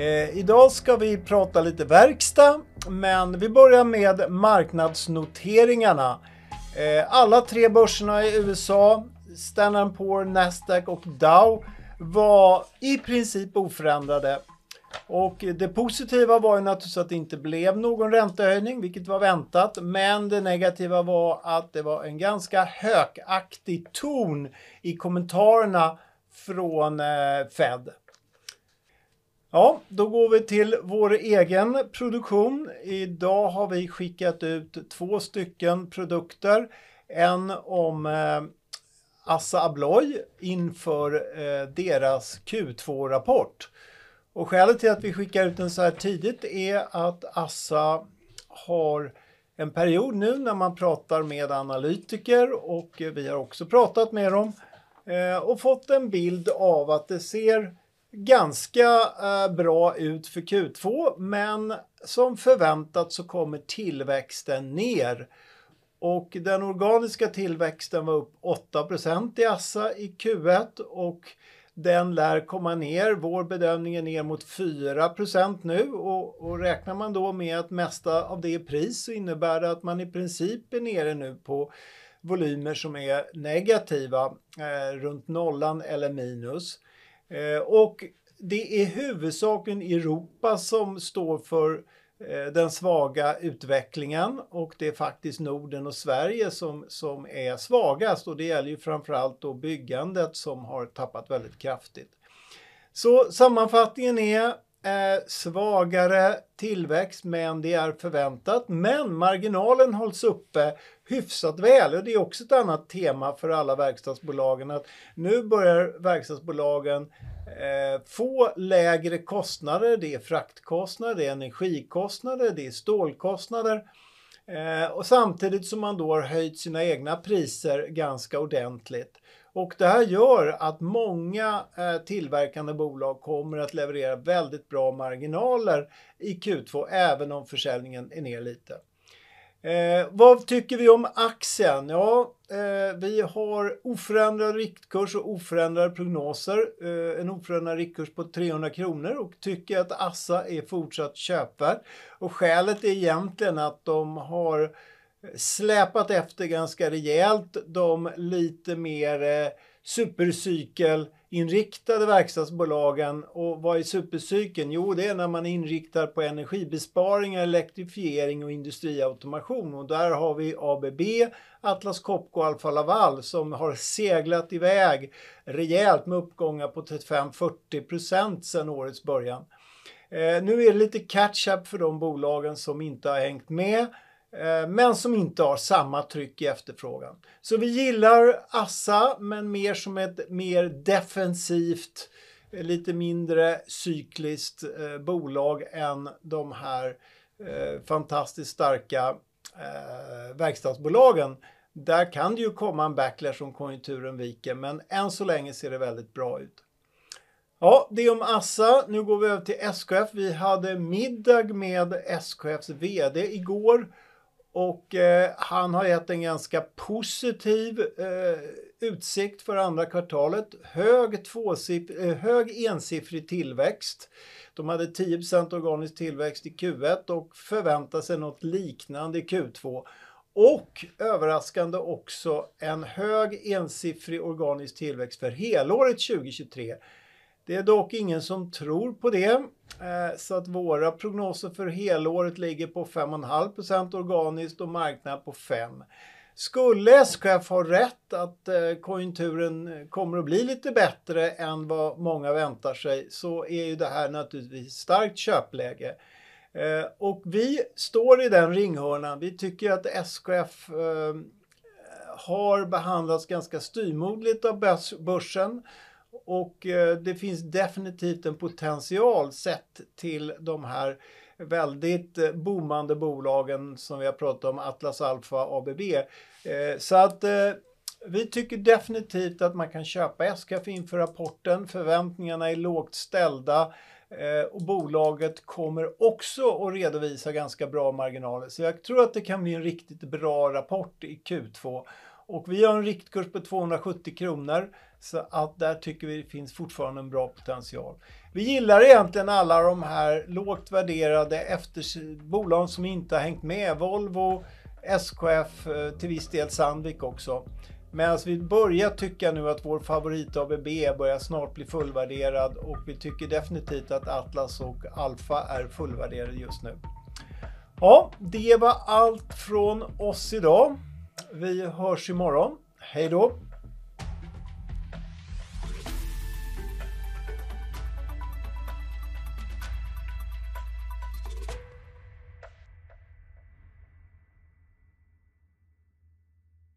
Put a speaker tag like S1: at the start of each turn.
S1: Eh, idag ska vi prata lite verkstad, men vi börjar med marknadsnoteringarna. Eh, alla tre börserna i USA, Standard Poor, Nasdaq och Dow var i princip oförändrade. Och det positiva var ju naturligtvis att det inte blev någon räntehöjning, vilket var väntat. Men det negativa var att det var en ganska hökaktig ton i kommentarerna från eh, Fed. Ja, då går vi till vår egen produktion. Idag har vi skickat ut två stycken produkter. En om eh, Assa Abloy inför eh, deras Q2-rapport. Och skälet till att vi skickar ut den så här tidigt är att Assa har en period nu när man pratar med analytiker och vi har också pratat med dem eh, och fått en bild av att det ser ganska eh, bra ut för Q2 men som förväntat så kommer tillväxten ner. Och den organiska tillväxten var upp 8% i Assa i Q1 och den lär komma ner. Vår bedömning är ner mot 4% nu och, och räknar man då med att mesta av det är pris så innebär det att man i princip är nere nu på volymer som är negativa, eh, runt nollan eller minus. Eh, och det är huvudsaken Europa som står för eh, den svaga utvecklingen och det är faktiskt Norden och Sverige som, som är svagast och det gäller ju framförallt då byggandet som har tappat väldigt kraftigt. Så sammanfattningen är eh, svagare tillväxt men det är förväntat. Men marginalen hålls uppe hyfsat väl och det är också ett annat tema för alla verkstadsbolagen att nu börjar verkstadsbolagen eh, få lägre kostnader. Det är fraktkostnader, det är energikostnader, det är stålkostnader. Eh, och samtidigt som man då har höjt sina egna priser ganska ordentligt. Och det här gör att många eh, tillverkande bolag kommer att leverera väldigt bra marginaler i Q2 även om försäljningen är ner lite. Eh, vad tycker vi om aktien? Ja, eh, vi har oförändrad riktkurs och oförändrade prognoser. Eh, en oförändrad riktkurs på 300 kronor och tycker att Assa är fortsatt köpvärd. Och skälet är egentligen att de har släpat efter ganska rejält de lite mer eh, supercykelinriktade verkstadsbolagen. Och vad är supercykeln? Jo, det är när man inriktar på energibesparingar, elektrifiering och industriautomation. Och där har vi ABB, Atlas Copco och Alfa Laval som har seglat iväg rejält med uppgångar på 35-40 procent sedan årets början. Eh, nu är det lite catch-up för de bolagen som inte har hängt med. Eh, men som inte har samma tryck i efterfrågan. Så vi gillar Assa, men mer som ett mer defensivt, eh, lite mindre cykliskt eh, bolag än de här eh, fantastiskt starka verkstadsbolagen. Där kan det ju komma en backlash om konjunkturen viker, men än så länge ser det väldigt bra ut. Ja, det är om Assa. Nu går vi över till SKF. Vi hade middag med SKFs VD igår och eh, han har gett en ganska positiv eh, utsikt för andra kvartalet. Hög, tvåsiff eh, hög ensiffrig tillväxt. De hade 10 organisk tillväxt i Q1 och förväntar sig något liknande i Q2. Och överraskande också en hög ensiffrig organisk tillväxt för helåret 2023. Det är dock ingen som tror på det. Eh, så att våra prognoser för helåret ligger på 5,5% organiskt och marknaden på 5 Skulle SKF ha rätt att eh, konjunkturen kommer att bli lite bättre än vad många väntar sig så är ju det här naturligtvis starkt köpläge. Eh, och vi står i den ringhörnan. Vi tycker att SKF har behandlats ganska styrmodligt av börsen och eh, det finns definitivt en potential sett till de här väldigt eh, boomande bolagen som vi har pratat om, Atlas Alpha, ABB. Eh, så att vi tycker definitivt att man kan köpa SKF inför rapporten. Förväntningarna är lågt ställda och bolaget kommer också att redovisa ganska bra marginaler. Så jag tror att det kan bli en riktigt bra rapport i Q2 och vi har en riktkurs på 270 kronor. Så att där tycker vi det finns fortfarande en bra potential. Vi gillar egentligen alla de här lågt värderade efter bolag som inte har hängt med. Volvo, SKF, eh, till viss del Sandvik också. Medan vi börjar tycka nu att vår favorit ABB börjar snart bli fullvärderad och vi tycker definitivt att Atlas och Alfa är fullvärderade just nu. Ja, det var allt från oss idag. Vi hörs imorgon. Hej då!